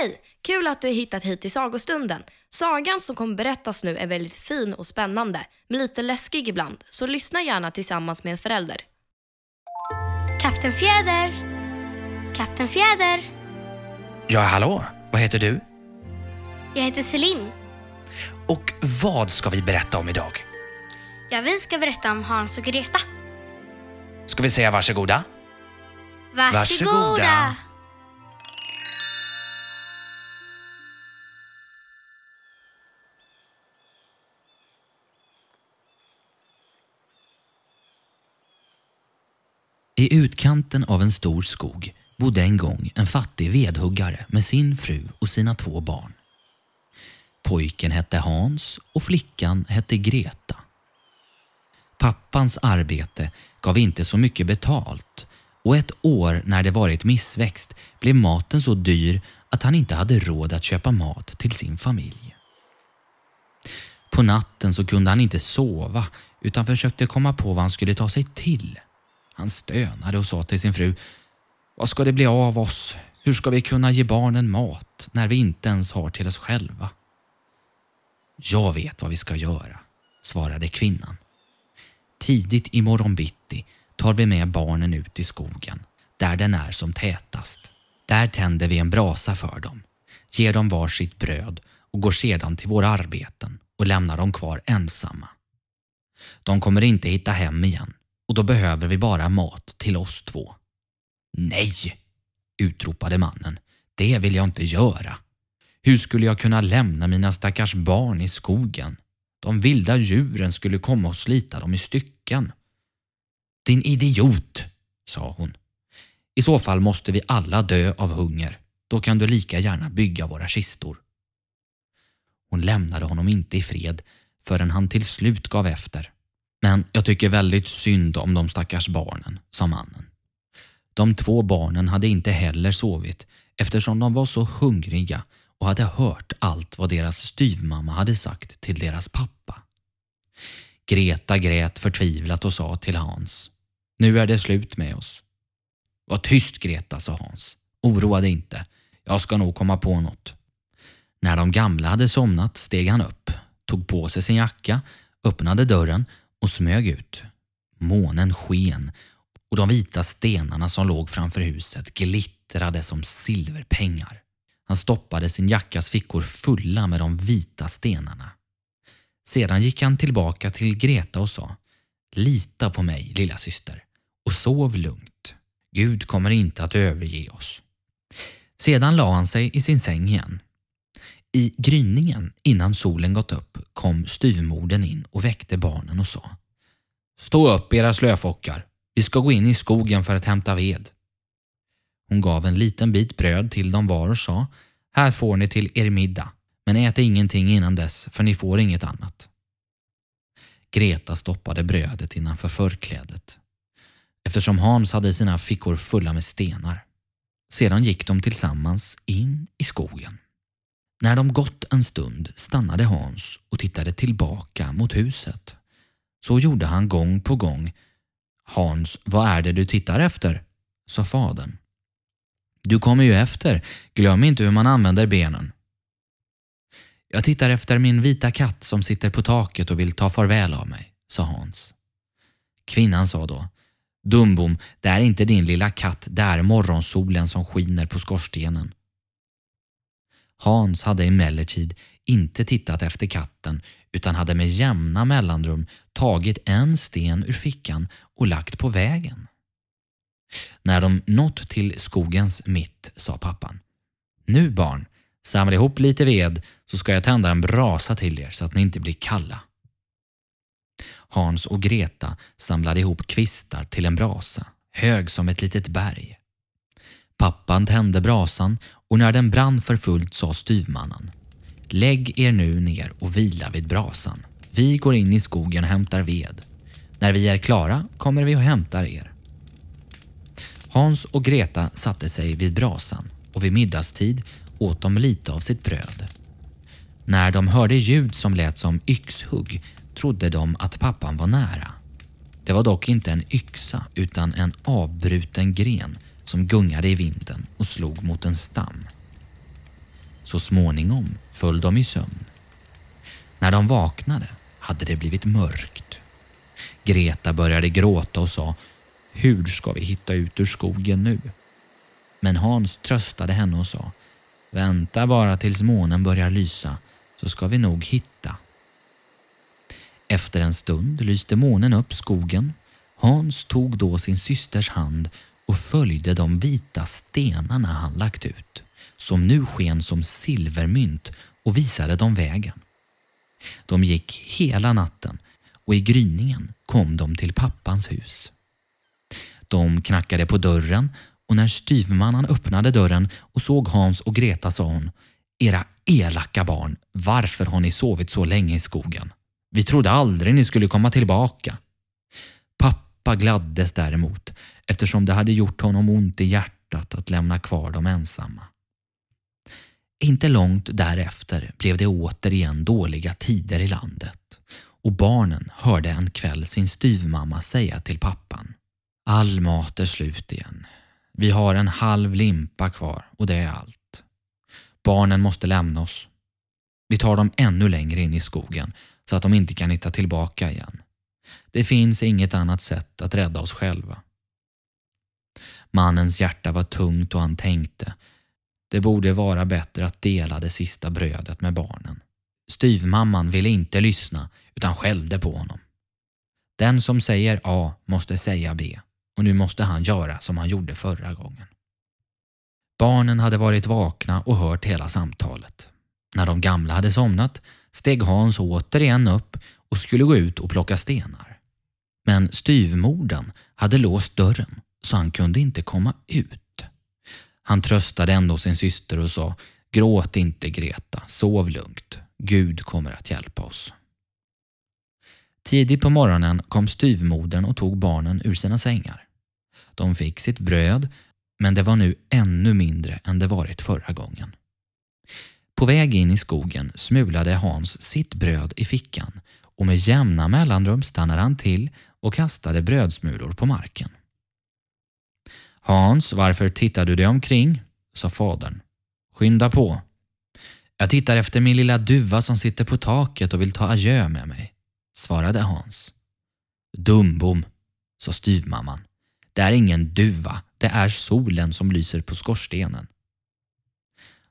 Hej! Kul att du hittat hit till sagostunden. Sagan som kommer berättas nu är väldigt fin och spännande, men lite läskig ibland, så lyssna gärna tillsammans med en förälder. Kapten Fjäder! Kapten Fjäder! Ja, hallå? Vad heter du? Jag heter Celine. Och vad ska vi berätta om idag? Ja, vi ska berätta om Hans och Greta. Ska vi säga varsågoda? Varsågoda! Varsågoda. I utkanten av en stor skog bodde en gång en fattig vedhuggare med sin fru och sina två barn. Pojken hette Hans och flickan hette Greta. Pappans arbete gav inte så mycket betalt och ett år när det varit missväxt blev maten så dyr att han inte hade råd att köpa mat till sin familj. På natten så kunde han inte sova utan försökte komma på vad han skulle ta sig till. Han stönade och sa till sin fru Vad ska det bli av oss? Hur ska vi kunna ge barnen mat när vi inte ens har till oss själva? Jag vet vad vi ska göra, svarade kvinnan. Tidigt i morgon bitti tar vi med barnen ut i skogen, där den är som tätast. Där tänder vi en brasa för dem, ger dem var sitt bröd och går sedan till våra arbeten och lämnar dem kvar ensamma. De kommer inte hitta hem igen och då behöver vi bara mat till oss två. Nej, utropade mannen. Det vill jag inte göra. Hur skulle jag kunna lämna mina stackars barn i skogen? De vilda djuren skulle komma och slita dem i stycken. Din idiot, sa hon. I så fall måste vi alla dö av hunger. Då kan du lika gärna bygga våra kistor. Hon lämnade honom inte i fred förrän han till slut gav efter. Men jag tycker väldigt synd om de stackars barnen, sa mannen. De två barnen hade inte heller sovit eftersom de var så hungriga och hade hört allt vad deras styvmamma hade sagt till deras pappa. Greta grät förtvivlat och sa till Hans. Nu är det slut med oss. Var tyst Greta, sa Hans. Oroa dig inte. Jag ska nog komma på något. När de gamla hade somnat steg han upp, tog på sig sin jacka, öppnade dörren och smög ut. Månen sken och de vita stenarna som låg framför huset glittrade som silverpengar. Han stoppade sin jackas fickor fulla med de vita stenarna. Sedan gick han tillbaka till Greta och sa Lita på mig, lilla syster, och sov lugnt. Gud kommer inte att överge oss. Sedan la han sig i sin säng igen. I gryningen innan solen gått upp kom styvmodern in och väckte barnen och sa Stå upp era slöfockar. Vi ska gå in i skogen för att hämta ved. Hon gav en liten bit bröd till dem var och sa Här får ni till er middag, men ät ingenting innan dess för ni får inget annat. Greta stoppade brödet innanför förklädet eftersom Hans hade sina fickor fulla med stenar. Sedan gick de tillsammans in i skogen. När de gått en stund stannade Hans och tittade tillbaka mot huset. Så gjorde han gång på gång. Hans, vad är det du tittar efter? sa fadern. Du kommer ju efter. Glöm inte hur man använder benen. Jag tittar efter min vita katt som sitter på taket och vill ta farväl av mig, sa Hans. Kvinnan sa då Dumbom, det är inte din lilla katt, det är morgonsolen som skiner på skorstenen. Hans hade emellertid inte tittat efter katten utan hade med jämna mellanrum tagit en sten ur fickan och lagt på vägen. När de nått till skogens mitt sa pappan Nu barn, samla ihop lite ved så ska jag tända en brasa till er så att ni inte blir kalla. Hans och Greta samlade ihop kvistar till en brasa, hög som ett litet berg. Pappan tände brasan och när den brann för fullt sa styvmannen Lägg er nu ner och vila vid brasan. Vi går in i skogen och hämtar ved. När vi är klara kommer vi och hämtar er. Hans och Greta satte sig vid brasan och vid middagstid åt de lite av sitt bröd. När de hörde ljud som lät som yxhugg trodde de att pappan var nära. Det var dock inte en yxa utan en avbruten gren som gungade i vinden och slog mot en stam. Så småningom föll de i sömn. När de vaknade hade det blivit mörkt. Greta började gråta och sa Hur ska vi hitta ut ur skogen nu? Men Hans tröstade henne och sa Vänta bara tills månen börjar lysa så ska vi nog hitta. Efter en stund lyste månen upp skogen. Hans tog då sin systers hand och följde de vita stenarna han lagt ut, som nu sken som silvermynt och visade dem vägen. De gick hela natten och i gryningen kom de till pappans hus. De knackade på dörren och när styvmannen öppnade dörren och såg Hans och Greta sa hon Era elaka barn, varför har ni sovit så länge i skogen? Vi trodde aldrig ni skulle komma tillbaka. Pappa gladdes däremot eftersom det hade gjort honom ont i hjärtat att lämna kvar dem ensamma. Inte långt därefter blev det återigen dåliga tider i landet och barnen hörde en kväll sin styvmamma säga till pappan All mat är slut igen. Vi har en halv limpa kvar och det är allt. Barnen måste lämna oss. Vi tar dem ännu längre in i skogen så att de inte kan hitta tillbaka igen. Det finns inget annat sätt att rädda oss själva. Mannens hjärta var tungt och han tänkte det borde vara bättre att dela det sista brödet med barnen. Styvmamman ville inte lyssna utan skällde på honom. Den som säger A måste säga B och nu måste han göra som han gjorde förra gången. Barnen hade varit vakna och hört hela samtalet. När de gamla hade somnat steg Hans återigen upp och skulle gå ut och plocka stenar. Men styvmorden hade låst dörren så han kunde inte komma ut. Han tröstade ändå sin syster och sa Gråt inte Greta, sov lugnt. Gud kommer att hjälpa oss. Tidigt på morgonen kom styvmodern och tog barnen ur sina sängar. De fick sitt bröd, men det var nu ännu mindre än det varit förra gången. På väg in i skogen smulade Hans sitt bröd i fickan och med jämna mellanrum stannade han till och kastade brödsmulor på marken. Hans, varför tittar du dig omkring? sa fadern. Skynda på. Jag tittar efter min lilla duva som sitter på taket och vill ta adjö med mig, svarade Hans. Dumbom, sa styvmamman. Det är ingen duva, det är solen som lyser på skorstenen.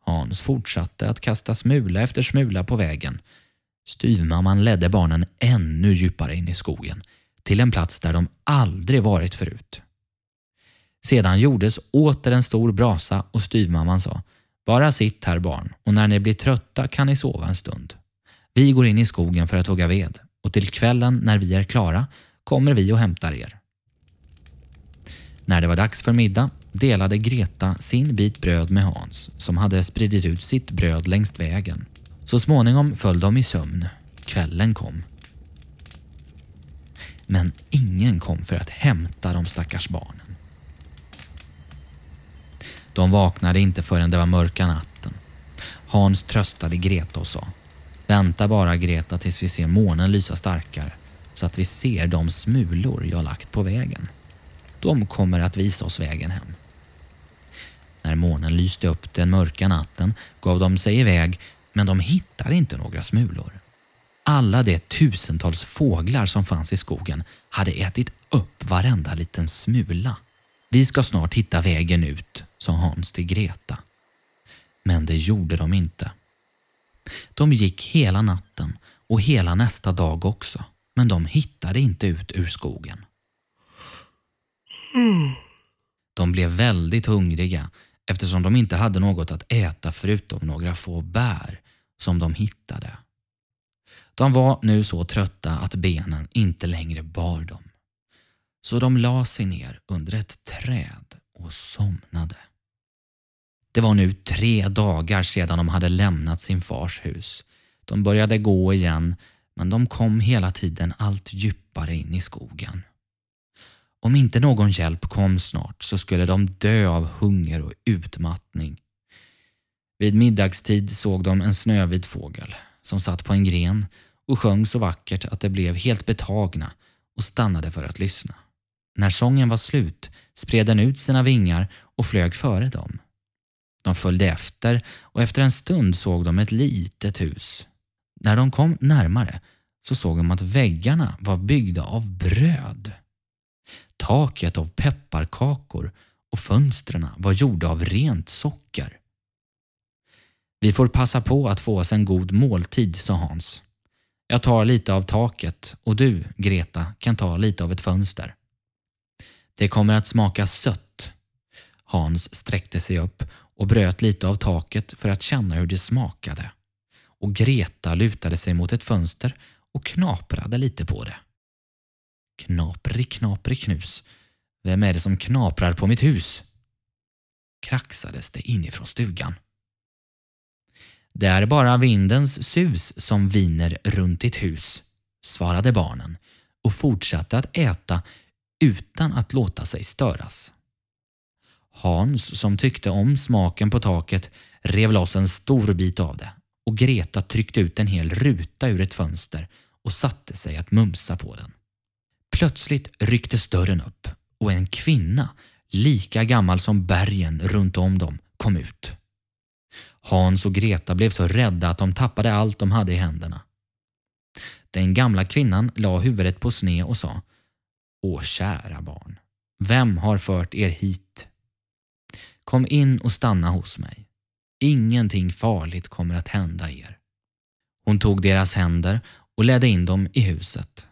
Hans fortsatte att kasta smula efter smula på vägen. Styvmamman ledde barnen ännu djupare in i skogen, till en plats där de aldrig varit förut. Sedan gjordes åter en stor brasa och styvmamman sa Bara sitt här barn och när ni blir trötta kan ni sova en stund. Vi går in i skogen för att hugga ved och till kvällen när vi är klara kommer vi och hämtar er. När det var dags för middag delade Greta sin bit bröd med Hans som hade spridit ut sitt bröd längs vägen. Så småningom föll de i sömn. Kvällen kom. Men ingen kom för att hämta de stackars barnen. De vaknade inte förrän det var mörka natten. Hans tröstade Greta och sa Vänta bara Greta tills vi ser månen lysa starkare så att vi ser de smulor jag lagt på vägen. De kommer att visa oss vägen hem. När månen lyste upp den mörka natten gav de sig iväg men de hittade inte några smulor. Alla de tusentals fåglar som fanns i skogen hade ätit upp varenda liten smula. Vi ska snart hitta vägen ut, sa Hans till Greta. Men det gjorde de inte. De gick hela natten och hela nästa dag också, men de hittade inte ut ur skogen. De blev väldigt hungriga eftersom de inte hade något att äta förutom några få bär som de hittade. De var nu så trötta att benen inte längre bar dem. Så de la sig ner under ett träd och somnade. Det var nu tre dagar sedan de hade lämnat sin fars hus. De började gå igen men de kom hela tiden allt djupare in i skogen. Om inte någon hjälp kom snart så skulle de dö av hunger och utmattning. Vid middagstid såg de en snövit fågel som satt på en gren och sjöng så vackert att de blev helt betagna och stannade för att lyssna. När sången var slut spred den ut sina vingar och flög före dem. De följde efter och efter en stund såg de ett litet hus. När de kom närmare så såg de att väggarna var byggda av bröd. Taket av pepparkakor och fönstren var gjorda av rent socker. Vi får passa på att få oss en god måltid, sa Hans. Jag tar lite av taket och du, Greta, kan ta lite av ett fönster. Det kommer att smaka sött. Hans sträckte sig upp och bröt lite av taket för att känna hur det smakade. Och Greta lutade sig mot ett fönster och knaprade lite på det. Knaprig, knaprig knus. Vem är det som knaprar på mitt hus? Kraxades det inifrån stugan. Det är bara vindens sus som viner runt ditt hus, svarade barnen och fortsatte att äta utan att låta sig störas. Hans, som tyckte om smaken på taket, rev loss en stor bit av det och Greta tryckte ut en hel ruta ur ett fönster och satte sig att mumsa på den. Plötsligt rycktes dörren upp och en kvinna, lika gammal som bergen runt om dem, kom ut. Hans och Greta blev så rädda att de tappade allt de hade i händerna. Den gamla kvinnan la huvudet på sne och sa Åh kära barn, vem har fört er hit? Kom in och stanna hos mig. Ingenting farligt kommer att hända er. Hon tog deras händer och ledde in dem i huset.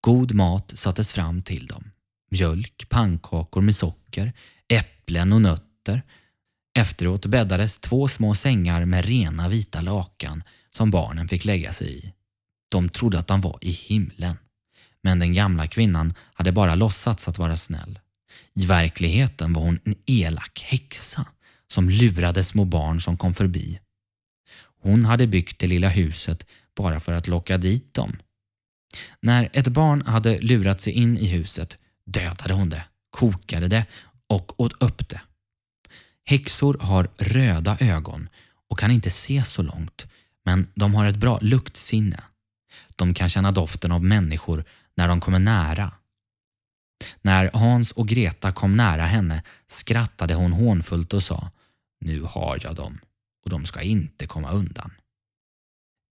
God mat sattes fram till dem. Mjölk, pannkakor med socker, äpplen och nötter. Efteråt bäddades två små sängar med rena vita lakan som barnen fick lägga sig i. De trodde att de var i himlen. Men den gamla kvinnan hade bara låtsats att vara snäll. I verkligheten var hon en elak häxa som lurade små barn som kom förbi. Hon hade byggt det lilla huset bara för att locka dit dem. När ett barn hade lurat sig in i huset dödade hon det, kokade det och åt upp det. Häxor har röda ögon och kan inte se så långt men de har ett bra luktsinne. De kan känna doften av människor när de kommer nära. När Hans och Greta kom nära henne skrattade hon hånfullt och sa Nu har jag dem och de ska inte komma undan.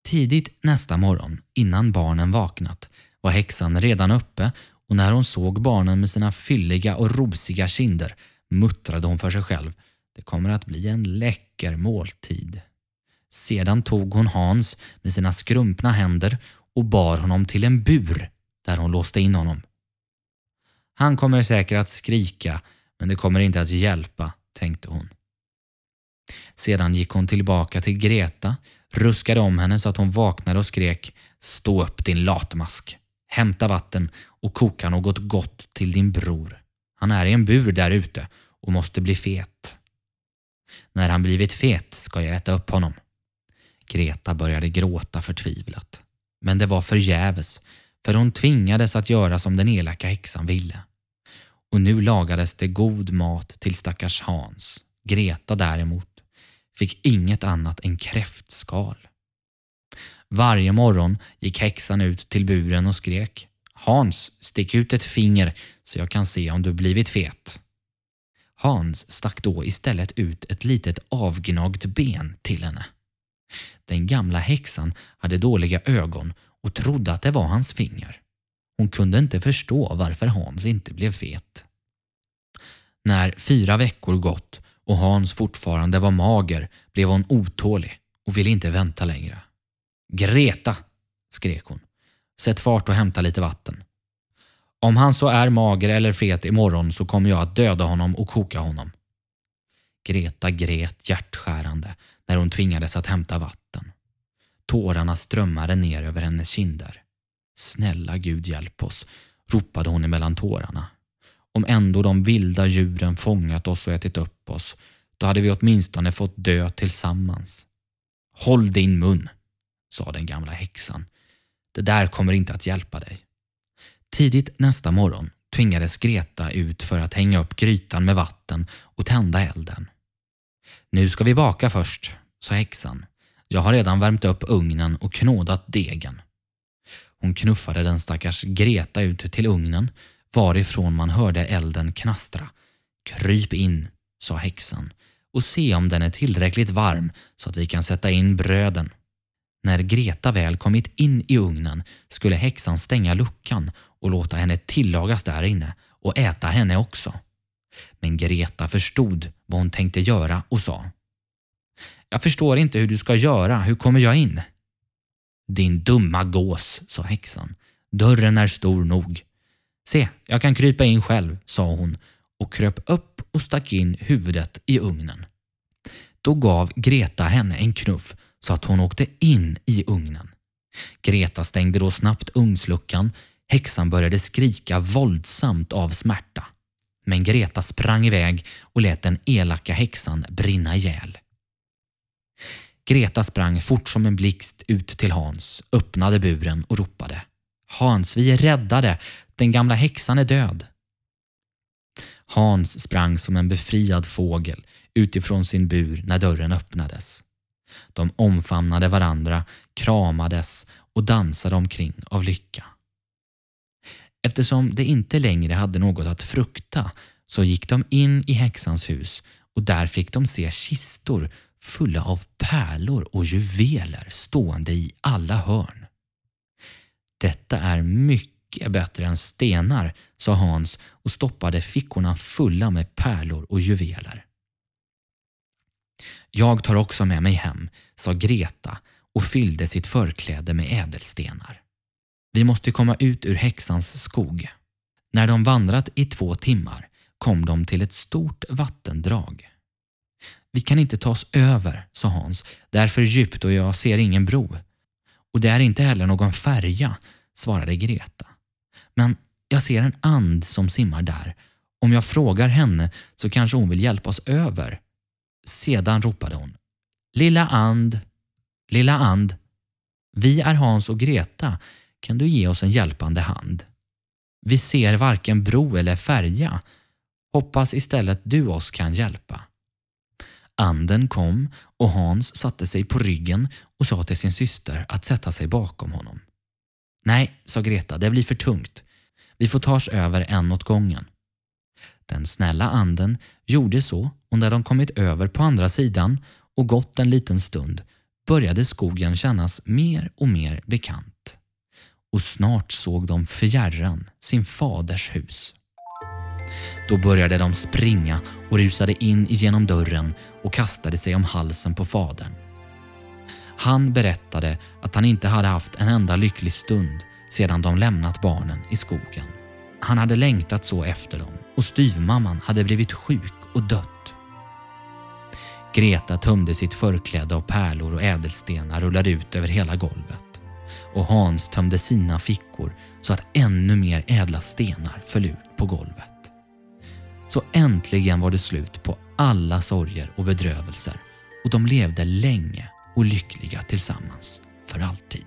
Tidigt nästa morgon, innan barnen vaknat, var häxan redan uppe och när hon såg barnen med sina fylliga och rosiga kinder muttrade hon för sig själv det kommer att bli en läcker måltid. Sedan tog hon Hans med sina skrumpna händer och bar honom till en bur där hon låste in honom. Han kommer säkert att skrika men det kommer inte att hjälpa, tänkte hon. Sedan gick hon tillbaka till Greta, ruskade om henne så att hon vaknade och skrek Stå upp din latmask! Hämta vatten och koka något gott till din bror. Han är i en bur där ute och måste bli fet. När han blivit fet ska jag äta upp honom. Greta började gråta förtvivlat. Men det var förgäves, för hon tvingades att göra som den elaka häxan ville. Och nu lagades det god mat till stackars Hans. Greta däremot fick inget annat än kräftskal. Varje morgon gick häxan ut till buren och skrek Hans, stick ut ett finger så jag kan se om du blivit fet. Hans stack då istället ut ett litet avgnagt ben till henne. Den gamla häxan hade dåliga ögon och trodde att det var hans finger. Hon kunde inte förstå varför Hans inte blev fet. När fyra veckor gått och Hans fortfarande var mager blev hon otålig och ville inte vänta längre. Greta, skrek hon. Sätt fart och hämta lite vatten. Om han så är mager eller fet imorgon så kommer jag att döda honom och koka honom. Greta grät hjärtskärande när hon tvingades att hämta vatten. Tårarna strömmade ner över hennes kinder. Snälla Gud hjälp oss, ropade hon emellan tårarna. Om ändå de vilda djuren fångat oss och ätit upp oss, då hade vi åtminstone fått dö tillsammans. Håll din mun, sa den gamla häxan. Det där kommer inte att hjälpa dig. Tidigt nästa morgon tvingades Greta ut för att hänga upp grytan med vatten och tända elden. Nu ska vi baka först, sa häxan. Jag har redan värmt upp ugnen och knådat degen. Hon knuffade den stackars Greta ut till ugnen varifrån man hörde elden knastra. Kryp in, sa häxan och se om den är tillräckligt varm så att vi kan sätta in bröden. När Greta väl kommit in i ugnen skulle häxan stänga luckan och låta henne tillagas där inne och äta henne också. Men Greta förstod vad hon tänkte göra och sa jag förstår inte hur du ska göra, hur kommer jag in? Din dumma gås, sa häxan. Dörren är stor nog. Se, jag kan krypa in själv, sa hon och kröp upp och stack in huvudet i ugnen. Då gav Greta henne en knuff så att hon åkte in i ugnen. Greta stängde då snabbt ugnsluckan. Häxan började skrika våldsamt av smärta. Men Greta sprang iväg och lät den elaka häxan brinna ihjäl. Greta sprang fort som en blixt ut till Hans, öppnade buren och ropade Hans, vi är räddade! Den gamla häxan är död. Hans sprang som en befriad fågel utifrån sin bur när dörren öppnades. De omfamnade varandra, kramades och dansade omkring av lycka. Eftersom de inte längre hade något att frukta så gick de in i häxans hus och där fick de se kistor fulla av pärlor och juveler stående i alla hörn. Detta är mycket bättre än stenar, sa Hans och stoppade fickorna fulla med pärlor och juveler. Jag tar också med mig hem, sa Greta och fyllde sitt förkläde med ädelstenar. Vi måste komma ut ur häxans skog. När de vandrat i två timmar kom de till ett stort vattendrag. Vi kan inte ta oss över, sa Hans. Det är för djupt och jag ser ingen bro. Och det är inte heller någon färja, svarade Greta. Men jag ser en and som simmar där. Om jag frågar henne så kanske hon vill hjälpa oss över. Sedan ropade hon. Lilla and, lilla and. Vi är Hans och Greta. Kan du ge oss en hjälpande hand? Vi ser varken bro eller färja. Hoppas istället du oss kan hjälpa. Anden kom och Hans satte sig på ryggen och sa till sin syster att sätta sig bakom honom. Nej, sa Greta, det blir för tungt. Vi får ta oss över en åt gången. Den snälla anden gjorde så och när de kommit över på andra sidan och gått en liten stund började skogen kännas mer och mer bekant. Och snart såg de fjärran sin faders hus. Då började de springa och rusade in genom dörren och kastade sig om halsen på fadern. Han berättade att han inte hade haft en enda lycklig stund sedan de lämnat barnen i skogen. Han hade längtat så efter dem och styvmamman hade blivit sjuk och dött. Greta tömde sitt förkläde av pärlor och ädelstenar rullade ut över hela golvet. Och Hans tömde sina fickor så att ännu mer ädla stenar föll ut på golvet. Så äntligen var det slut på alla sorger och bedrövelser och de levde länge och lyckliga tillsammans för alltid.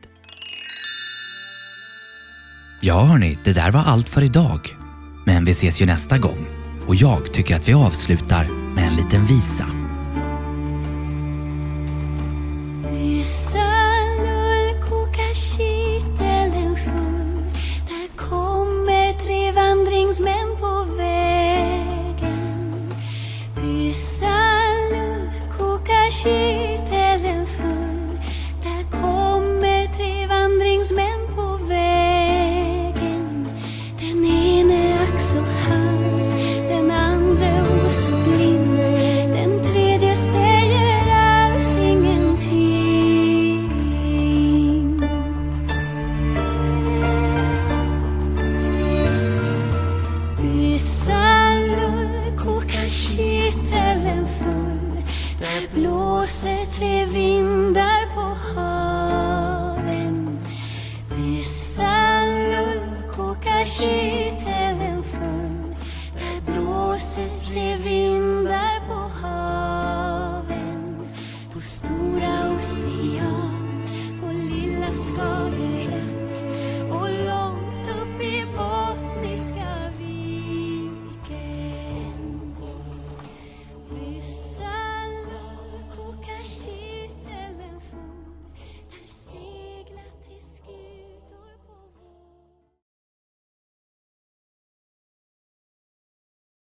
Ja hörni, det där var allt för idag. Men vi ses ju nästa gång och jag tycker att vi avslutar med en liten visa. 일산 고가시